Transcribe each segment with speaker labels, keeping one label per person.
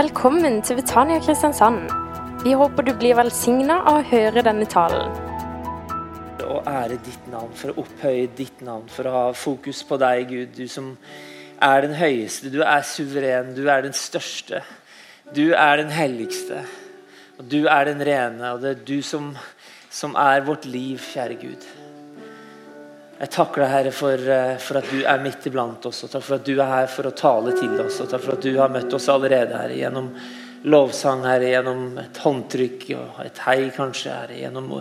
Speaker 1: Velkommen til Betania Kristiansand. Vi håper du blir velsigna av å høre denne talen.
Speaker 2: å ære ditt navn, for å opphøye ditt navn, for å ha fokus på deg, Gud. Du som er den høyeste, du er suveren, du er den største. Du er den helligste, og du er den rene, og det er du som, som er vårt liv, kjære Gud. Jeg takker deg, Herre, for, eh, for at du er midt iblant oss, og takk for at du er her for å tale til oss, og takk for at du har møtt oss allerede, Herre, gjennom lovsang, Herre, gjennom et håndtrykk og et hei, kanskje, Herre, gjennom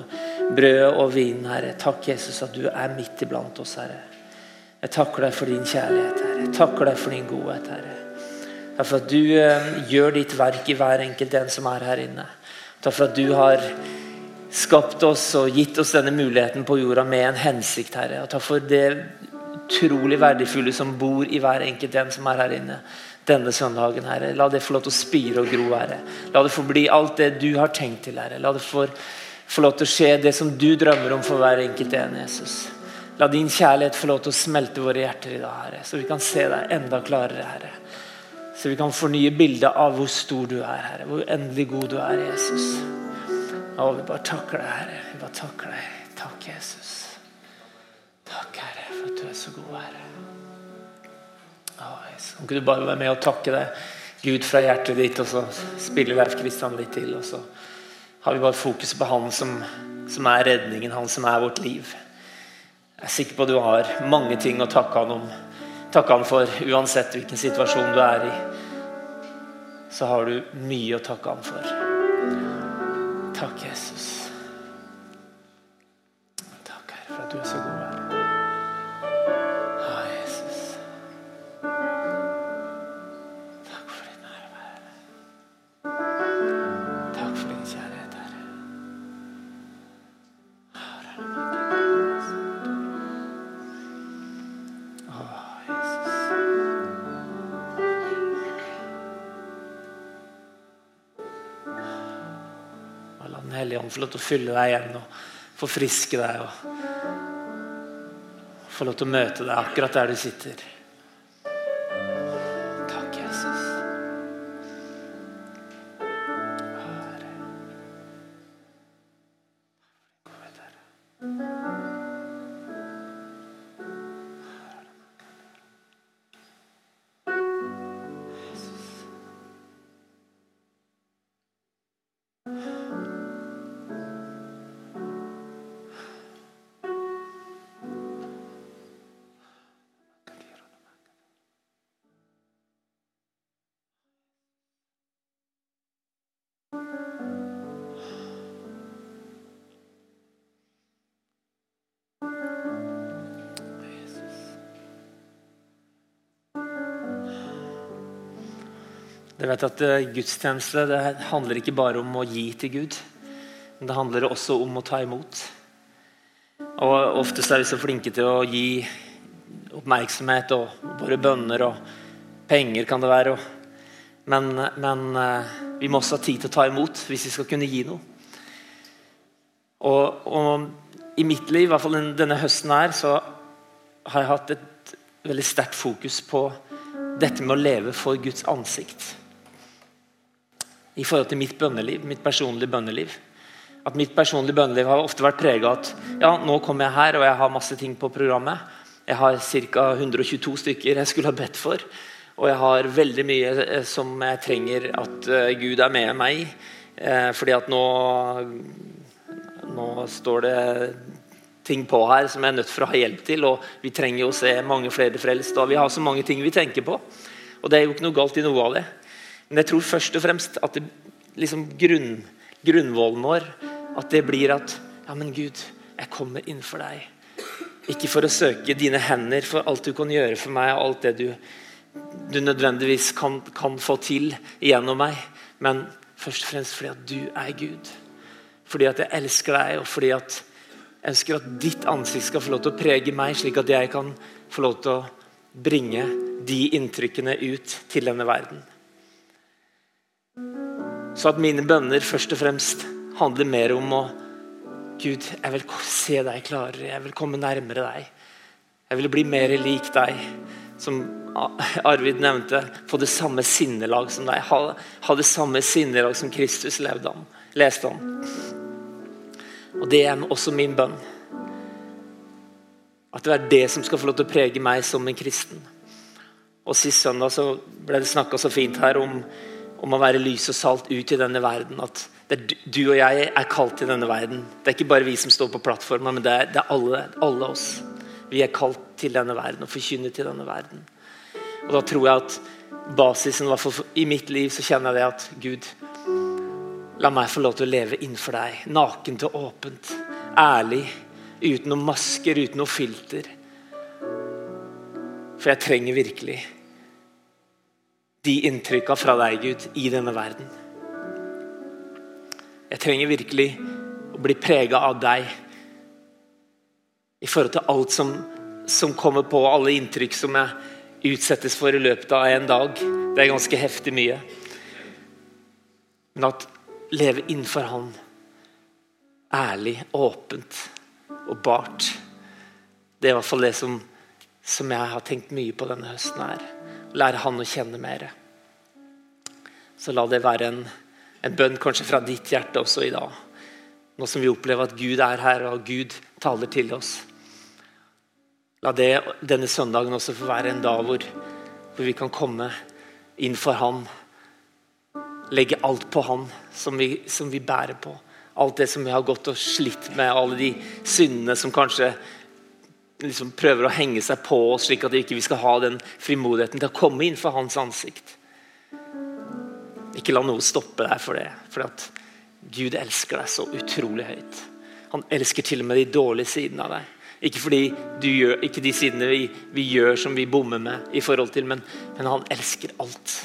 Speaker 2: brød og vin, Herre. Takk, Jesus, at du er midt iblant oss, Herre. Jeg takker deg for din kjærlighet, Herre. Jeg takker deg for din godhet, Herre. Takk for at du eh, gjør ditt verk i hver enkelt en som er her inne. Takk for at du har skapt oss og gitt oss denne muligheten på jorda med en hensikt, Herre. Og takk for det utrolig verdifulle som bor i hver enkelt en som er her inne denne søndagen, Herre. La det få lov til å spire og gro, Herre. La det få bli alt det du har tenkt til, Herre. La det få, lov til å skje det som du drømmer om for hver enkelt en, Jesus. La din kjærlighet få lov til å smelte våre hjerter i dag, Herre, så vi kan se deg enda klarere, Herre. Så vi kan fornye bildet av hvor stor du er, Herre. Hvor endelig god du er, Jesus. Å, vi bare takker deg, Herre. Vi bare takker deg. Takk, Jesus. Takk, Herre, for at du er så god, Herre. Kan ikke du bare være med og takke deg, Gud, fra hjertet ditt, og så spiller Leif Kristian litt til, og så har vi bare fokus på Han som, som er redningen, Han som er vårt liv. Jeg er sikker på at du har mange ting å takke han om. Takke han for uansett hvilken situasjon du er i. Så har du mye å takke han for. Takk, Jesus. Takk, Herre, for at du Og La Den hellige ånd få lov til å fylle deg igjen og forfriske deg. og Få lov til å møte deg akkurat der du sitter. Dere vet at eh, Gudstjeneste det handler ikke bare om å gi til Gud, men det handler også om å ta imot. Og Oftest er vi så flinke til å gi oppmerksomhet og våre bønner og penger, kan det være. Men, men eh, vi må også ha tid til å ta imot hvis vi skal kunne gi noe. Og, og i mitt liv, i hvert fall denne høsten her, så har jeg hatt et veldig sterkt fokus på dette med å leve for Guds ansikt i forhold til mitt bønneliv, mitt personlige bønneliv. At mitt personlige bønneliv har ofte vært prega av at ja, nå kommer jeg her og jeg har masse ting på programmet. Jeg har ca. 122 stykker jeg skulle ha bedt for. Og jeg har veldig mye eh, som jeg trenger at eh, Gud er med meg i. Eh, fordi at nå, nå står det ting på her som jeg er nødt for å ha hjelp til. Og vi trenger jo å se mange flere frelst. Og vi har så mange ting vi tenker på. Og det er jo ikke noe galt i noe av det. Men jeg tror først og fremst at det, liksom grunn, grunnvollen vår at det blir at Ja, men Gud, jeg kommer innenfor deg. Ikke for å søke dine hender for alt du kan gjøre for meg, og alt det du, du nødvendigvis kan, kan få til gjennom meg, men først og fremst fordi at du er Gud. Fordi at jeg elsker deg, og fordi at jeg ønsker at ditt ansikt skal få lov til å prege meg, slik at jeg kan få lov til å bringe de inntrykkene ut til denne verden. Så at mine bønner først og fremst handler mer om å Gud, jeg vil se deg klarere, jeg vil komme nærmere deg. Jeg vil bli mer lik deg. som Arvid nevnte, få det samme sinnelag som deg. Ha, ha det samme sinnelag som Kristus levde om, leste om. Og Det er også min bønn. At det er det som skal få lov til å prege meg som en kristen. Og Sist søndag så ble det snakka så fint her om, om, å være lys og salt ut i denne verden. At du og jeg er kalt til denne verden. Det er ikke bare vi som står på plattforma, men det er, det er alle, alle, oss. Vi er kalt til denne verden og forkynner til denne verden. Og Da tror jeg at basisen, i mitt liv, så kjenner jeg det at Gud, la meg få lov til å leve innenfor deg. Nakent og åpent. Ærlig. Uten noen masker, uten noe filter. For jeg trenger virkelig de inntrykka fra deg, Gud, i denne verden. Jeg trenger virkelig å bli prega av deg i forhold til alt som, som kommer på, alle inntrykk som jeg utsettes for i løpet av en dag. Det er ganske heftig mye. Men at leve innenfor Han, ærlig, åpent og bart, det er i hvert fall det som, som jeg har tenkt mye på denne høsten. her. Lære Han å kjenne mer. Så la det være en, en bønn kanskje fra ditt hjerte også i dag. Nå som vi opplever at Gud er her, og Gud taler til oss. La det denne søndagen også få være en dag hvor, hvor vi kan komme inn for Han. Legge alt på Han som vi, som vi, bærer på. Alt det som vi har gått og slitt med, alle de syndene som kanskje liksom prøver å henge seg på oss, slik at vi ikke skal ha den frimodigheten til å komme inn for Hans ansikt. Ikke la noe stoppe deg for det. For at Gud elsker deg så utrolig høyt. Han elsker til og med de dårlige sidene av deg. Ikke fordi du gjør, ikke de sidene vi, vi gjør som vi bommer med, i forhold til, men, men, han elsker alt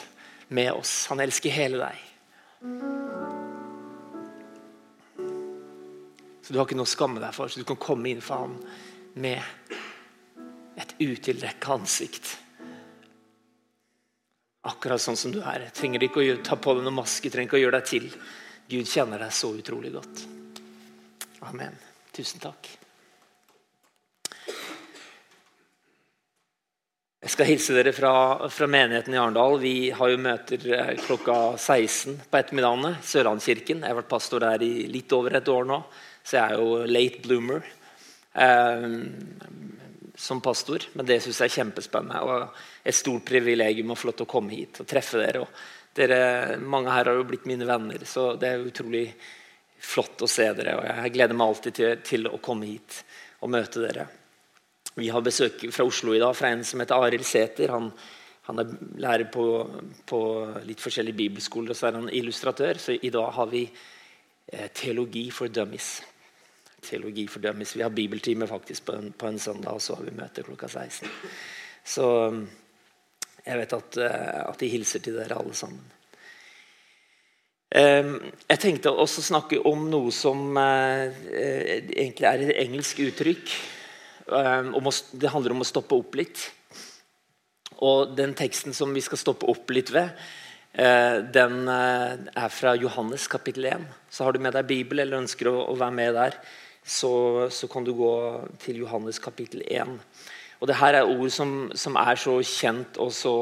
Speaker 2: med oss. Han elsker hele deg. Så Du har ikke noe å skamme deg for, så du kan komme inn for ham med et utildekka ansikt. Akkurat sånn som du er. Trenger ikke å ta på deg noen maske, trenger ikke å gjøre deg til. Gud kjenner deg så utrolig godt. Amen. Tusen takk. Jeg skal hilse dere fra, fra, menigheten i Arendal. Vi har jo møter eh, klokka 16 på ettermiddagene. Sørlandskirken. Jeg har vært pastor der i litt over et år nå, så jeg er jo late bloomer. Eh, som pastor, men det syns jeg er kjempespennende. Og et stort privilegium å få lov til å komme hit og treffe dere. Og dere mange her har jo blitt mine venner, så det er utrolig flott å se dere. Og jeg gleder meg alltid til, til å komme hit og møte dere. Vi har besøk fra Oslo i dag fra en som heter Arild Sæther. Han, han, er lærer på, på, litt forskjellige bibelskoler, og så er han illustratør. Så i dag har vi eh, teologi for dummies teologi fordømmes. Vi har bibeltime faktisk på en, på en, søndag, og så har vi møte klokka 16. Så um, jeg vet at, uh, at de hilser til dere alle sammen. Um, jeg tenkte også å snakke om noe som uh, egentlig er et engelsk uttrykk. Um, det handler om å stoppe opp litt. Og den teksten som vi skal stoppe opp litt ved, den er fra Johannes kapittel 1. Så har du med deg Bibel eller ønsker å være med der, så, så, kan du gå til Johannes kapittel 1. Og det her er ord som, som er så kjent og så,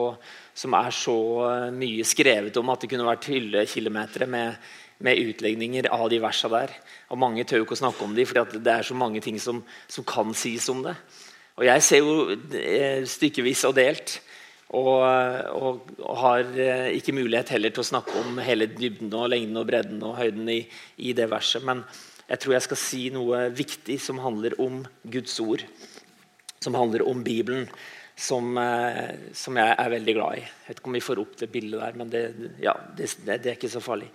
Speaker 2: som er så eh, mye skrevet om at det kunne vært hyllekilometer med, med utlegninger av de versene der. Og Mange tør jo ikke å snakke om dem, for det er så mange ting som, som, kan sies om det. Og Jeg ser jo eh, stykkevis og delt. Og, og, og, har eh, ikke mulighet heller til å snakke om hele dybden og lengden og bredden og høyden i, i det verset. Men, jeg tror jeg skal si noe viktig som handler om Guds ord. Som handler om Bibelen, som, eh, som jeg er veldig glad i. Jeg vet ikke om vi får opp det bildet der, men det, ja, det, det, det er ikke så farlig.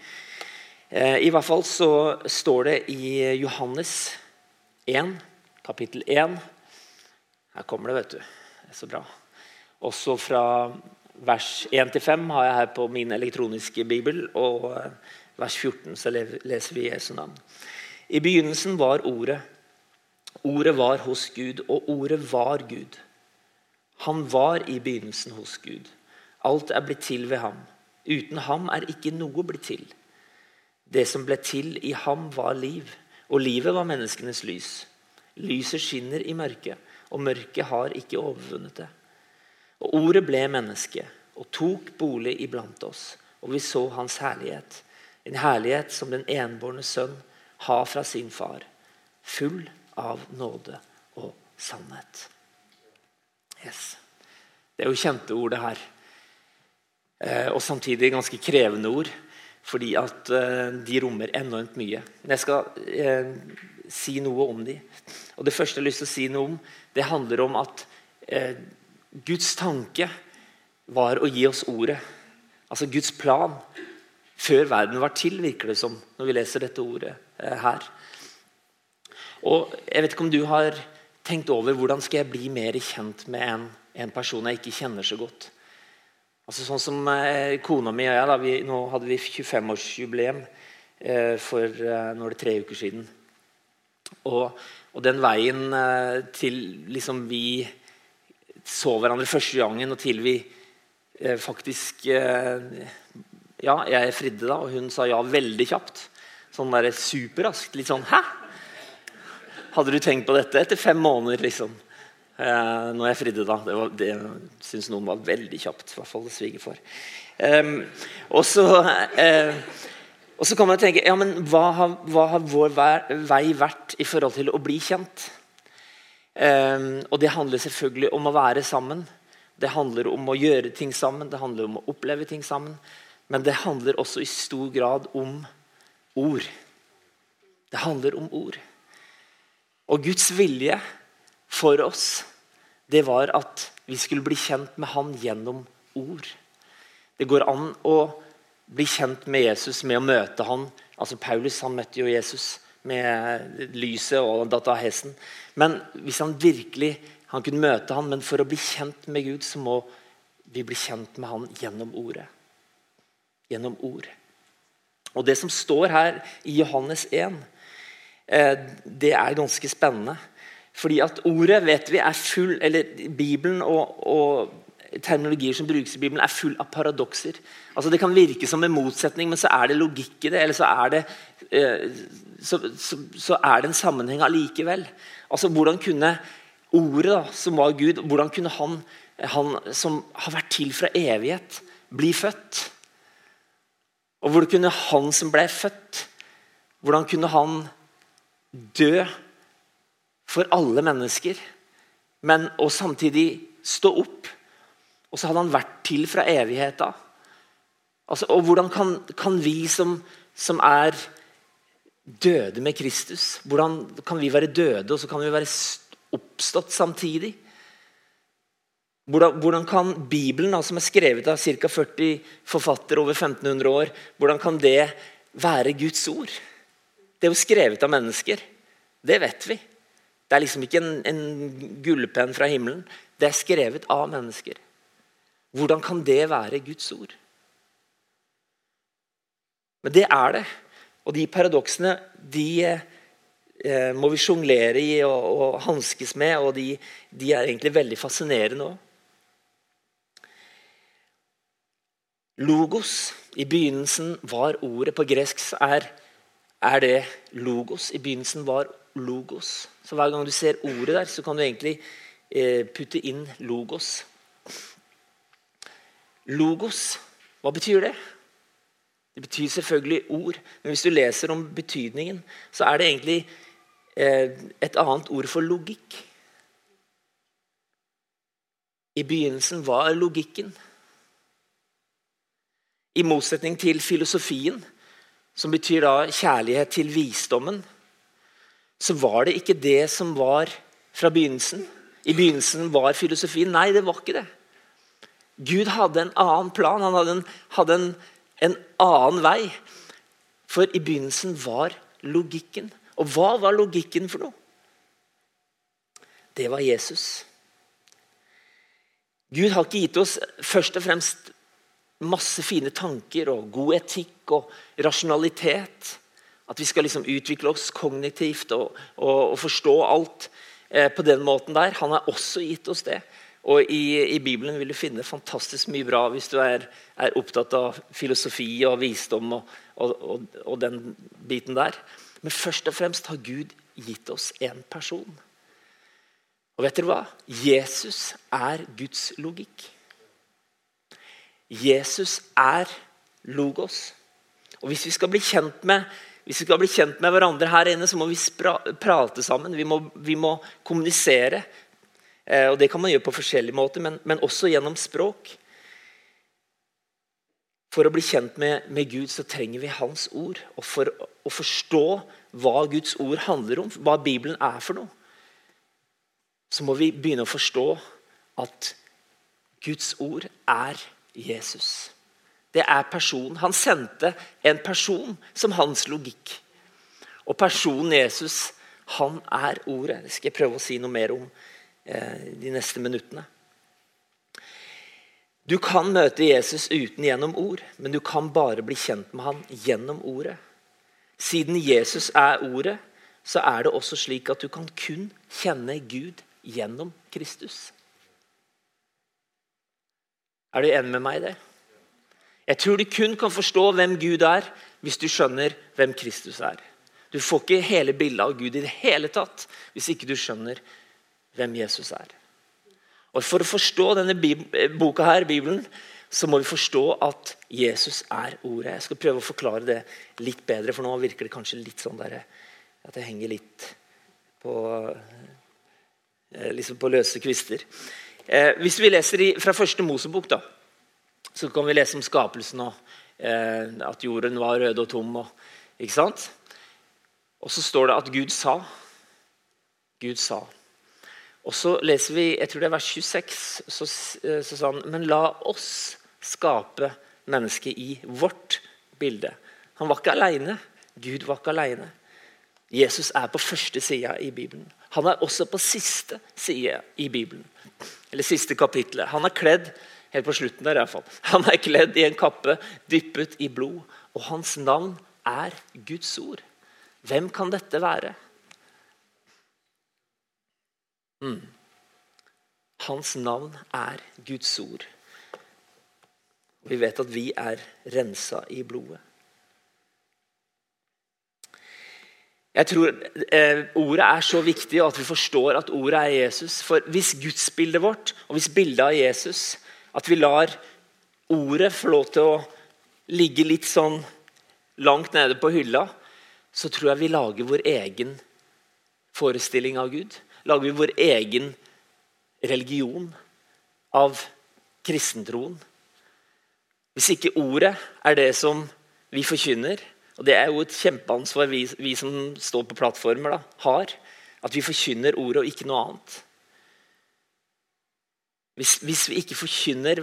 Speaker 2: Eh, I hvert fall så står det i Johannes 1, kapittel 1 Her kommer det, vet du. Det er så bra. Også fra vers 1 til 5 har jeg her på min elektroniske bibel. Og eh, vers 14 så leser vi Jesu navn. I begynnelsen var Ordet. Ordet var hos Gud, og Ordet var Gud. Han var i begynnelsen hos Gud. Alt er blitt til ved ham. Uten ham er ikke noe blitt til. Det som ble til i ham, var liv, og livet var menneskenes lys. Lyset skinner i mørket, og mørket har ikke overvunnet det. Og Ordet ble menneske og tok bolig iblant oss, og vi så hans herlighet. En herlighet som den enbårne sønn har fra sin far, full av nåde og sannhet. Yes. Det er jo kjente ord, det her. Eh, og samtidig ganske krevende ord, fordi at eh, de rommer enormt mye. Men jeg skal eh, si noe om de. Og Det første jeg har lyst til å si noe om, det handler om at Guds tanke var å gi oss ordet. Altså Guds plan før verden var til, virker det som, når vi leser dette ordet eh, her. Og Jeg vet ikke om du har tenkt over hvordan skal jeg bli mer kjent med en, en person jeg ikke kjenner så godt. Altså Sånn som eh, kona mi og jeg. Da, vi, nå hadde vi 25-årsjubileum eh, for eh, nå er det tre uker siden. Og, og den veien eh, til liksom vi så hverandre første gangen, og til vi eh, faktisk Ja, jeg fridde da, og hun sa ja veldig kjapt. Sånn der superraskt. Litt sånn Hæ? Hadde du tenkt på dette? Etter fem måneder, liksom. Eh, når jeg fridde, da. Det, var, det syns noen var veldig kjapt. I hvert fall svigerfar. Eh, og så eh, og så kan man tenke ja, men hva har, hva har vår vei vært i forhold til å bli kjent? Um, og det handler selvfølgelig om å være sammen. Det handler om å gjøre ting sammen, det handler om å oppleve ting sammen. Men det handler også i stor grad om ord. Det handler om ord. Og Guds vilje for oss, det var at vi skulle bli kjent med Han gjennom ord. Det går an å bli kjent med Jesus med å møte han. Altså Paulus han møtte jo Jesus med lyset og data hesten. Men hvis han virkelig han kunne møte han, men for å bli kjent med Gud, så må vi bli kjent med han gjennom ordet. Gjennom ord. Og Det som står her i Johannes 1, eh, det er ganske spennende. Fordi at ordet vet vi er full, eller Bibelen og, og terminologier som brukes i Bibelen, er full av paradokser. Altså Det kan virke som en motsetning, men så er det logikk i det. Eller så er det, eh, så, så, så er det en sammenheng allikevel. Altså, hvordan kunne ordet, da, som var Gud, hvordan kunne han, han som har vært til fra evighet, bli født? Og hvordan kunne han som ble født, hvordan kunne han dø for alle mennesker, men og samtidig stå opp? Og så hadde han vært til fra evigheta. Altså, og hvordan kan, kan vi som, som er døde med Kristus. Hvordan kan vi være døde, og så kan vi være oppstått samtidig? Hvordan, hvordan kan Bibelen, da, som er skrevet av ca. 40 forfattere over 1500 år, hvordan kan det være Guds ord? Det er jo skrevet av mennesker. Det vet vi. Det er liksom ikke en, en gullpenn fra himmelen. Det er skrevet av mennesker. Hvordan kan det være Guds ord? Men det er det. Og de paradoksene de eh, må vi sjonglere i og, og hanskes med, og de, de, er egentlig veldig fascinerende òg. Logos. I begynnelsen var ordet På gresk er, er det logos. I begynnelsen var logos. Så hver gang du ser ordet der, så kan du egentlig eh, putte inn logos. Logos, hva betyr det? Det betyr selvfølgelig ord, men hvis du leser om betydningen, så er det egentlig eh, et annet ord for logikk. I begynnelsen var logikken. I motsetning til filosofien, som betyr da kjærlighet til visdommen, så var det ikke det som var fra begynnelsen. I begynnelsen var filosofien. Nei, det var ikke det. Gud hadde en annen plan. Han hadde en, hadde en en annen vei. For i begynnelsen var logikken. Og hva var logikken for noe? Det var Jesus. Gud har ikke gitt oss først og fremst masse fine tanker og god etikk og rasjonalitet. At vi skal liksom utvikle oss kognitivt og, og, og forstå alt eh, på den måten der. Han har også gitt oss det. Og i, i, Bibelen vil du finne fantastisk mye bra hvis du er, er opptatt av filosofi og visdom og, og, og, den biten der. Men først og fremst har Gud gitt oss en person. Og vet dere hva? Jesus er Guds logikk. Jesus er logos. Og Hvis vi skal bli kjent med, hvis vi skal bli kjent med hverandre her inne, så må vi prate sammen. Vi må, vi må kommunisere. Eh, og Det kan man gjøre på forskjellige måter, men, men også gjennom språk. For å bli kjent med, med, Gud så trenger vi Hans ord. Og for å forstå hva Guds ord handler om, hva Bibelen er for noe, så må vi begynne å forstå at Guds ord er Jesus. Det er personen. Han sendte en person som hans logikk. Og personen Jesus, han er ordet. Det skal jeg prøve å si noe mer om eh, de neste minuttene. Du kan møte Jesus uten gjennom ord, men du kan bare bli kjent med han gjennom ordet. Siden Jesus er ordet, så er det også slik at du kan kun kjenne Gud gjennom Kristus. Er du enig med meg i det? Jeg tror du kun kan forstå hvem Gud er, hvis du skjønner hvem Kristus er. Du får ikke hele bildet av Gud i det hele tatt hvis ikke du skjønner hvem Jesus er. Og For å forstå denne boka her, Bibelen, så må vi forstå at Jesus er ordet. Jeg skal prøve å forklare det litt bedre, for nå virker det kanskje litt sånn der, at det henger litt på, eh, liksom på løse kvister. Eh, hvis vi leser i, fra første Mosebok, da, så kan vi lese om skapelsen og eh, at jorden var rød og tom. Og, ikke sant? Og så står det at Gud sa. Gud sa. Og så leser vi jeg tror det er vers 26, så, eh, så sa han Men la oss skape mennesket i vårt bilde. Han var ikke aleine. Gud var ikke aleine. Jesus er på første sida i Bibelen. Han er også på siste side i Bibelen. Eller siste kapittelet. Han er kledd helt på slutten der i hvert fall. Han er kledd i en kappe dyppet i blod. Og hans navn er Guds ord. Hvem kan dette være? Mm. Hans navn er Guds ord. Vi vet at vi er rensa i blodet. Jeg tror eh, Ordet er så viktig, og at vi forstår at ordet er Jesus. For hvis gudsbildet vårt og hvis bildet av Jesus At vi lar ordet få lov til å ligge litt sånn langt nede på hylla, så tror jeg vi lager vår egen forestilling av Gud. Lager vi vår egen religion av kristentroen. Hvis ikke ordet er det som vi forkynner, og Det er jo et kjempeansvar vi, vi som står på plattformer, da, har. At vi forkynner ordet og ikke noe annet. Hvis, hvis, vi ikke forkynner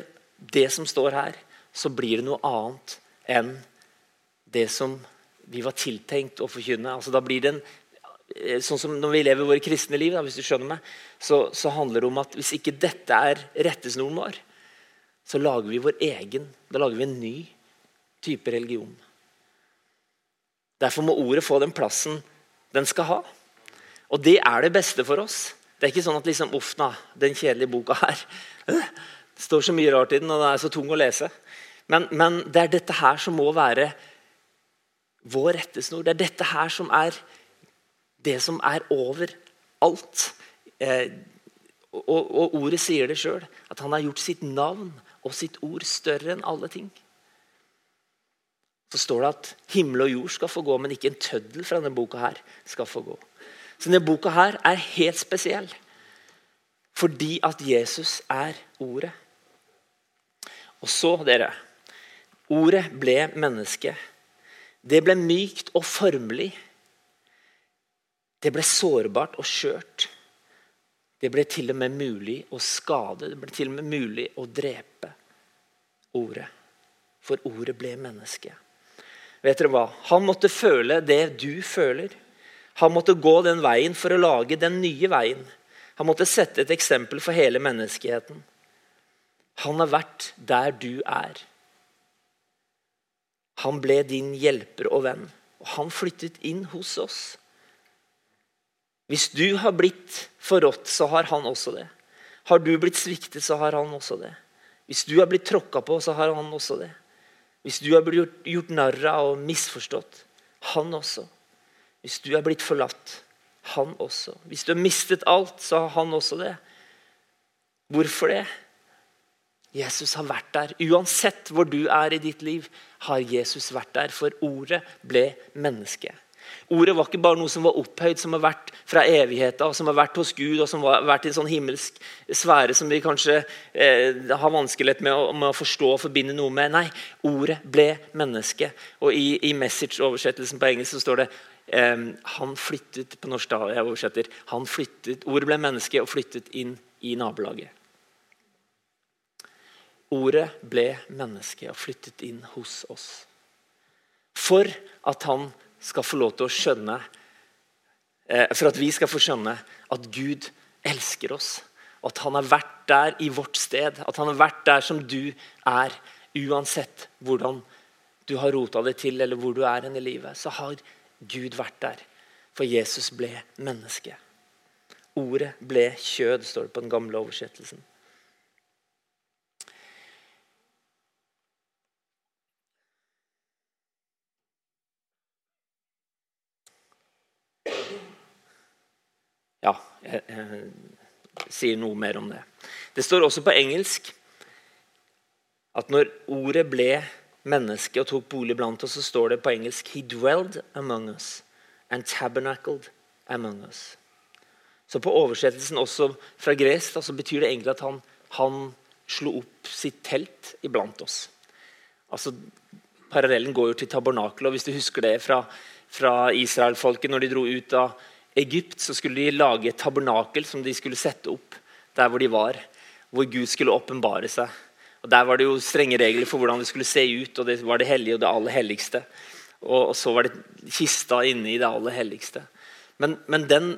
Speaker 2: det som står her, så blir det noe annet enn det som vi var tiltenkt å forkynne. Altså, da blir det en, eh, sånn som Når vi lever våre kristne liv, da, hvis du skjønner meg, så, så, handler det om at hvis ikke dette er rettesnoren vår, så lager vi vår egen. Da lager vi en ny type religion. Derfor må ordet få den plassen den skal ha. Og det er det beste for oss. Det er ikke sånn at liksom, uff, na, den kjedelige boka her Det står så mye rart i den, og den er så tung å lese. Men, men det er dette her som må være vår rettesnor. Det er dette her som er det som er over alt. Eh, og, og, ordet sier det sjøl, at han har gjort sitt navn og sitt ord større enn alle ting så står det at himmel og jord skal få gå, men ikke en tøddel fra denne boka her skal få gå. Så denne boka her er helt spesiell fordi at Jesus er ordet. Og så, dere Ordet ble menneske. Det ble mykt og formelig. Det ble sårbart og skjørt. Det ble til og med mulig å skade. Det ble til og med mulig å drepe ordet. For ordet ble menneske. Vet dere hva? Han måtte føle det du føler. Han måtte gå den veien for å lage den nye veien. Han måtte sette et eksempel for hele menneskeheten. Han har vært der du er. Han ble din hjelper og venn, og han flyttet inn hos oss. Hvis du har blitt forrådt, så har han også det. Har du blitt sviktet, så har han også det. Hvis du har blitt tråkka på, så har han også det. Hvis du har blitt gjort, gjort narr av og misforstått han også. Hvis du er blitt forlatt han også. Hvis du har mistet alt, så har han også det. Hvorfor det? Jesus har vært der. Uansett hvor du er i ditt liv, har Jesus vært der. For ordet ble menneske. Ordet var ikke bare noe som var opphøyd, som har vært fra evigheten, som har vært hos Gud, og som har vært i en sånn himmelsk sfære som vi kanskje eh, har vanskelighet med, med, å forstå og forbinde noe med. Nei, ordet ble menneske. Og i, i message-oversettelsen på engelsk så står det eh, han flyttet på norsk da, jeg oversetter, han flyttet, Ordet ble menneske og flyttet inn i nabolaget. Ordet ble menneske og flyttet inn hos oss. For at han skal få lov til å skjønne eh, For at vi skal få skjønne at Gud elsker oss. At han har vært der i vårt sted. At han har vært der som du er. Uansett hvordan du har rota det til, eller hvor du er i livet, så har Gud vært der. For Jesus ble menneske. Ordet ble kjød, står det på den gamle oversettelsen. Ja, jeg, jeg sier noe mer om det. Det står også på engelsk at når ordet ble menneske og tok bolig blant oss, så står det på engelsk He dwelled among us and tabernacled among us. Så på oversettelsen også fra gresk så betyr det egentlig at han, han slo opp sitt telt iblant oss. Altså, Parallellen går jo til tabernakelet. Hvis du husker det fra, fra Israelfolket når de dro ut av Egypt, så skulle de lage et tabernakel som de skulle sette opp der hvor de var. Hvor Gud skulle åpenbare seg. Og Der var det jo strenge regler for hvordan det skulle se ut. og Det var det hellige og det aller helligste. Og, og så var det kista inne i det aller helligste. Men, men den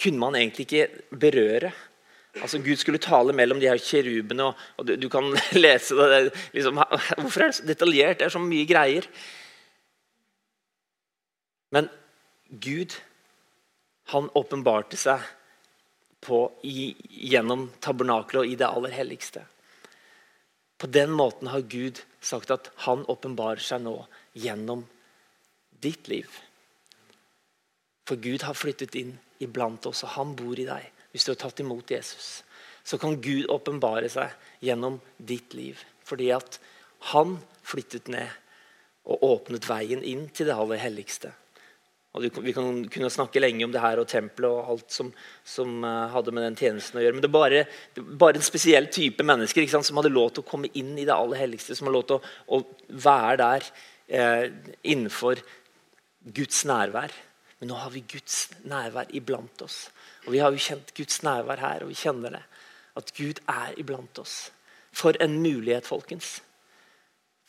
Speaker 2: kunne man egentlig ikke berøre. Altså Gud skulle tale mellom de her kjerubene, og, og du, du, kan lese det. Liksom, hvorfor er det så detaljert? Det er så mye greier. Men Gud han åpenbarte seg på, i, gjennom tabernakelet og i det aller helligste. På den måten har Gud sagt at han åpenbarer seg nå gjennom ditt liv. For Gud har flyttet inn iblant oss, og han bor i deg. Hvis du har tatt imot Jesus, så kan Gud åpenbare seg gjennom ditt liv. Fordi at han flyttet ned og åpnet veien inn til det aller helligste. Og Vi kan kunne snakke lenge om det her og tempelet og alt som, som uh, hadde med den tjenesten å gjøre. Men det er bare, bare en spesiell type mennesker sant, som hadde lov til å komme inn i det aller helligste. Som hadde lov til å, å være der eh, innenfor Guds nærvær. Men nå har vi Guds nærvær iblant oss. Og Vi har jo kjent Guds nærvær her, og vi kjenner det. At Gud er iblant oss. For en mulighet, folkens.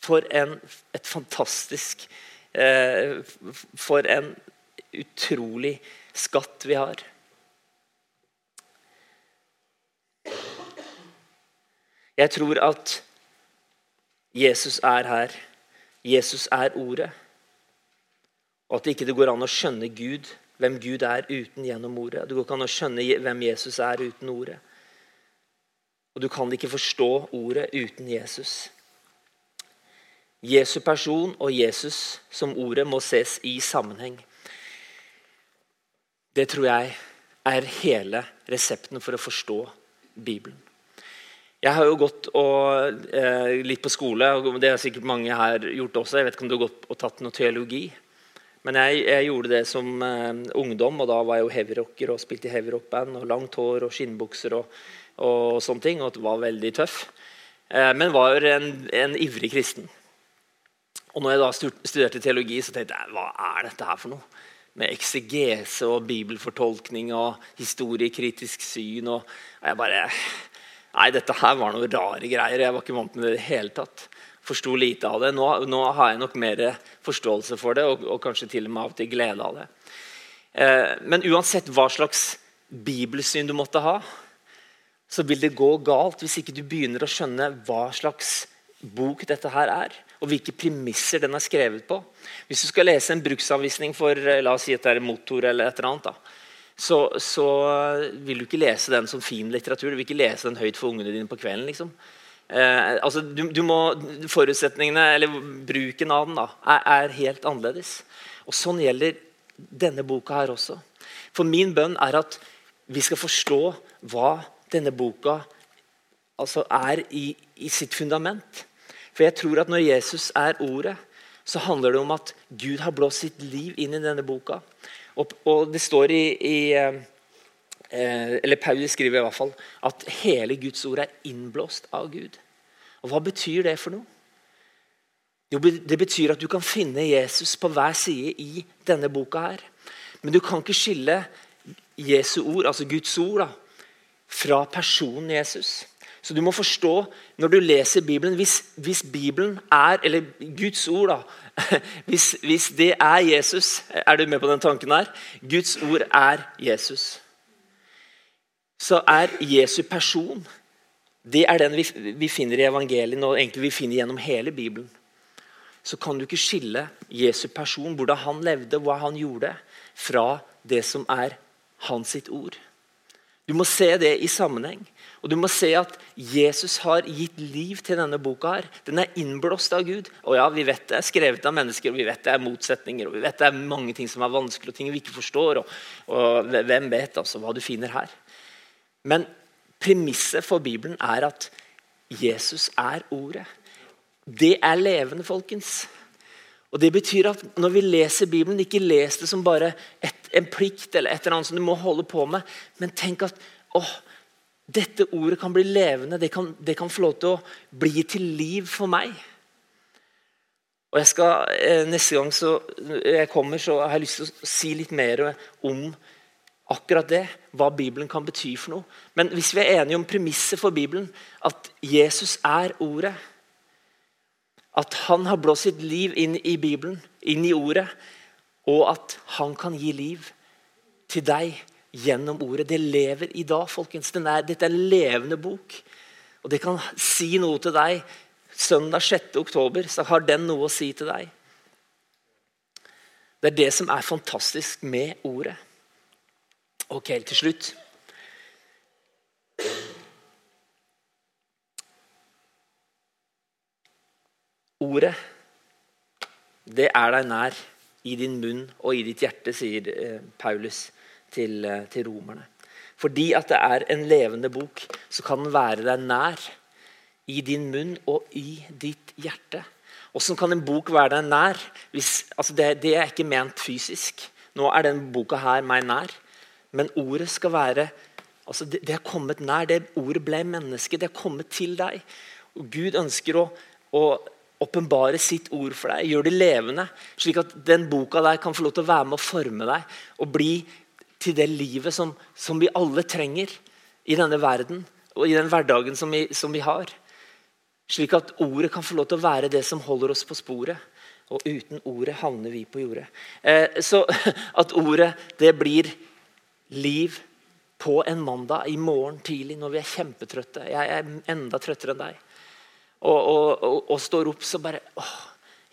Speaker 2: For en, et fantastisk eh, For en utrolig skatt vi har. Jeg tror at Jesus er her. Jesus er ordet. Og at det ikke går an å skjønne Gud, hvem Gud er, uten gjennom ordet. Det går ikke an å skjønne hvem Jesus er uten ordet. Og du kan ikke forstå ordet uten Jesus. Jesu person og Jesus som ordet må ses i sammenheng. Det tror jeg er hele resepten for å forstå Bibelen. Jeg har jo gått og, eh, litt på skole, og det har sikkert mange her gjort også. Jeg vet ikke om du har gått og tatt noe teologi. Men jeg, jeg gjorde det som eh, ungdom, og da var jeg jo heavyrocker og spilte i heavyrockband. og Langt hår og skinnbukser og, og, sånne ting. Og var veldig tøff. Eh, men var en, en ivrig kristen. Og når jeg da studerte teologi, så tenkte jeg hva er dette her for noe? Med eksegese og bibelfortolkning og historiekritisk syn. og jeg bare Nei, dette her var noen rare greier. Jeg var ikke vant med det i det hele tatt. Forsto lite av det. Nå, nå, har jeg nok mer forståelse for det, og, og kanskje til og med av og til glede av det. Eh, men uansett hva slags bibelsyn du måtte ha, så vil det gå galt hvis ikke du begynner å skjønne hva slags bok dette her er og hvilke premisser den er skrevet på. Hvis du skal lese en bruksanvisning for eh, la oss si at det er motor, eller et eller annet, da, så, så, vil du ikke lese den som fin litteratur. Du vil ikke lese den høyt for ungene dine på kvelden. liksom. Eh, altså, du, du, må, Forutsetningene, eller bruken av den, da, er, er helt annerledes. Og Sånn gjelder denne boka her også. For min bønn er at vi skal forstå hva denne boka altså er i, i sitt fundament. For jeg tror at når Jesus er ordet, så handler det om at Gud har blåst sitt liv inn i denne boka. Og, og det står i, i eh, eller Paulus skriver i hvert fall at hele Guds ord er innblåst av Gud. Og Hva betyr det for noe? Jo, Det betyr at du kan finne Jesus på hver side i denne boka. her. Men du kan ikke skille Jesu ord, altså Guds ord, da, fra personen Jesus. Så du må forstå når du leser Bibelen Hvis, hvis Bibelen er, eller Guds ord da, hvis, hvis, det er Jesus Er du med på den tanken her? Guds ord er Jesus. Så er Jesu person det er den vi, vi finner i evangeliet og egentlig vi finner gjennom hele Bibelen. Så kan du ikke skille Jesu person, hvordan han levde, hva han gjorde, fra det som er hans sitt ord. Du må se det i sammenheng. Og du må se at Jesus har gitt liv til denne boka. her. Den er innblåst av Gud. Og ja, Vi vet det er skrevet av mennesker, og vi vet det er motsetninger og vi vet det er mange ting som er vanskelig, og ting vi ikke forstår. Og, og Hvem vet altså hva du finner her? Men premisset for Bibelen er at Jesus er ordet. Det er levende, folkens. Og Det betyr at når vi leser Bibelen, ikke les det som bare et, en plikt eller et eller annet som du må holde på med, men tenk at åh, dette ordet kan bli levende. Det kan, det kan få lov til å bli til liv for meg. Og jeg skal, eh, Neste gang jeg kommer, så har jeg lyst til å si litt mer om akkurat det. Hva Bibelen kan bety for noe. Men hvis vi er enige om premisset for Bibelen, at Jesus er ordet At han har blåst sitt liv inn i Bibelen, inn i ordet, og at han kan gi liv til deg gjennom ordet. Det lever i dag, folkens. Er, dette er en levende bok. Og det kan si noe til deg. Søndag 6. oktober så har den noe å si til deg. Det er det som er fantastisk med ordet. Ok, til slutt. Ordet, det er deg nær i din munn og i ditt hjerte, sier eh, Paulus til, eh, til romerne. Fordi at det er en levende bok, så kan den være deg nær i din munn og i ditt hjerte. Åssen kan en bok være deg nær? Hvis, altså det, det, er ikke ment fysisk. Nå er den boka her meg nær. Men ordet skal være altså det, det er kommet nær. Det Ordet ble menneske. Det er kommet til deg. Og Gud ønsker å, å åpenbare sitt ord for deg, gjør det levende. Slik at den boka der kan få lov til å være med å forme deg og bli til det livet som, som vi alle trenger i denne verden og i den hverdagen som vi, som vi har. Slik at ordet kan få lov til å være det som holder oss på sporet. Og uten ordet havner vi på jordet. Eh, så at ordet det blir liv på en mandag i morgen tidlig når vi er kjempetrøtte. Jeg er enda trøttere enn deg. Og, og, og, og står opp så bare åh,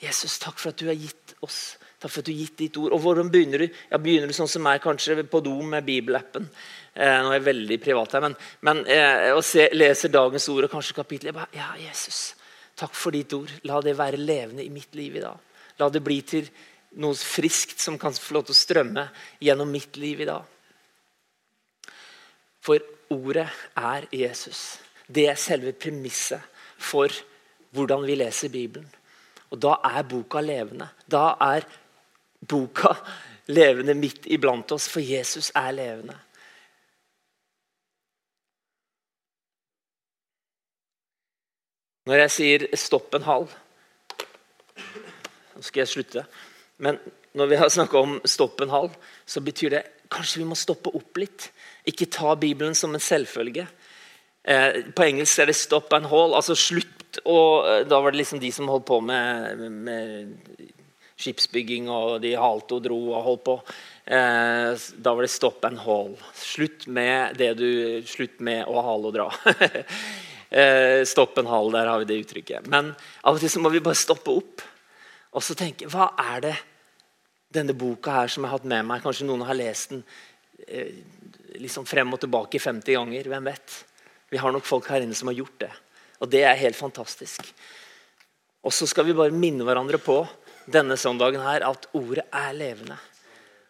Speaker 2: Jesus, takk for at du har gitt oss Takk for at du har gitt ditt ord. Og hvordan begynner du? Ja, begynner du sånn som meg, kanskje på do med bibelappen. Eh, nå er jeg veldig privat her, men, men eh, og se, leser dagens ord og kanskje kapittel. Jeg bare, ja, Jesus, takk for ditt ord. La det være levende i mitt liv i dag. La det bli til noe friskt som kan få lov til å strømme gjennom mitt liv i dag. For ordet er Jesus. Det er selve premisset for hvordan vi leser Bibelen. Og Da er boka levende. Da er boka levende midt iblant oss, for Jesus er levende. Når jeg sier 'stopp en hal' Nå skal jeg slutte. Men når vi har snakka om 'stopp en hal', så betyr det kanskje vi må stoppe opp litt. Ikke ta Bibelen som en selvfølge. Eh, på engelsk er det 'stop and hall', altså slutt. Og eh, da var det liksom de som holdt på med, med skipsbygging, og de halte og dro og holdt på. Eh, da var det 'stop and hall'. Slutt med du Slutt med å hale og dra. eh, stopp en hal, der har vi det uttrykket. Men av og til så må vi bare stoppe opp og så tenke Hva er det denne boka her som jeg har hatt med meg? Kanskje noen har lest den eh, liksom frem og tilbake 50 ganger. Hvem vet? Vi har nok folk her inne som har gjort det. Og det er helt fantastisk. Og så skal vi bare minne hverandre på denne søndagen her at ordet er levende.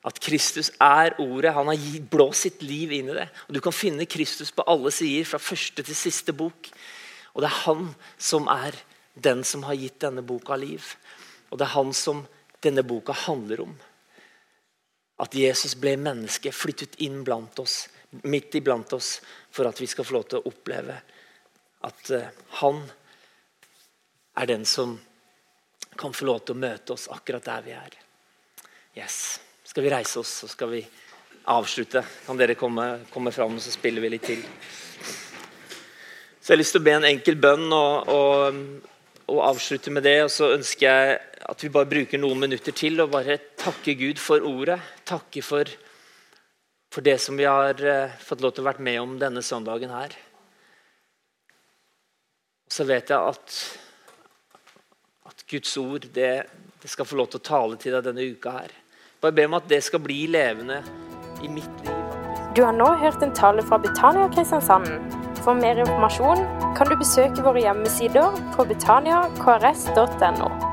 Speaker 2: At Kristus er ordet. Han har blåst sitt liv inn i det. Og Du kan finne Kristus på alle sider, fra første til siste bok. Og det er han som er den som har gitt denne boka liv. Og det er han som denne boka handler om. At Jesus ble menneske, flyttet inn blant oss, midt iblant oss, for at vi skal få lov til å oppleve at uh, han er den som kan få lov til å møte oss akkurat der vi er. Yes. Skal vi reise oss, så skal vi avslutte. Kan dere komme, komme fram, så spiller vi litt til. Så Jeg har lyst til å be en enkel bønn og, og, og avslutte med det. Og så ønsker jeg at vi bare bruker noen minutter til og bare takke Gud for ordet. Takke for, for det som vi har uh, fått lov til å være med om denne søndagen her. Så vet jeg at Guds ord det, det, skal få lov til å tale til deg denne uka her. Bare be om at det skal bli levende i mitt liv.
Speaker 1: Du har nå hørt en tale fra Betania Kristiansand. For mer informasjon kan du besøke våre hjemmesider på betaniakrs.no.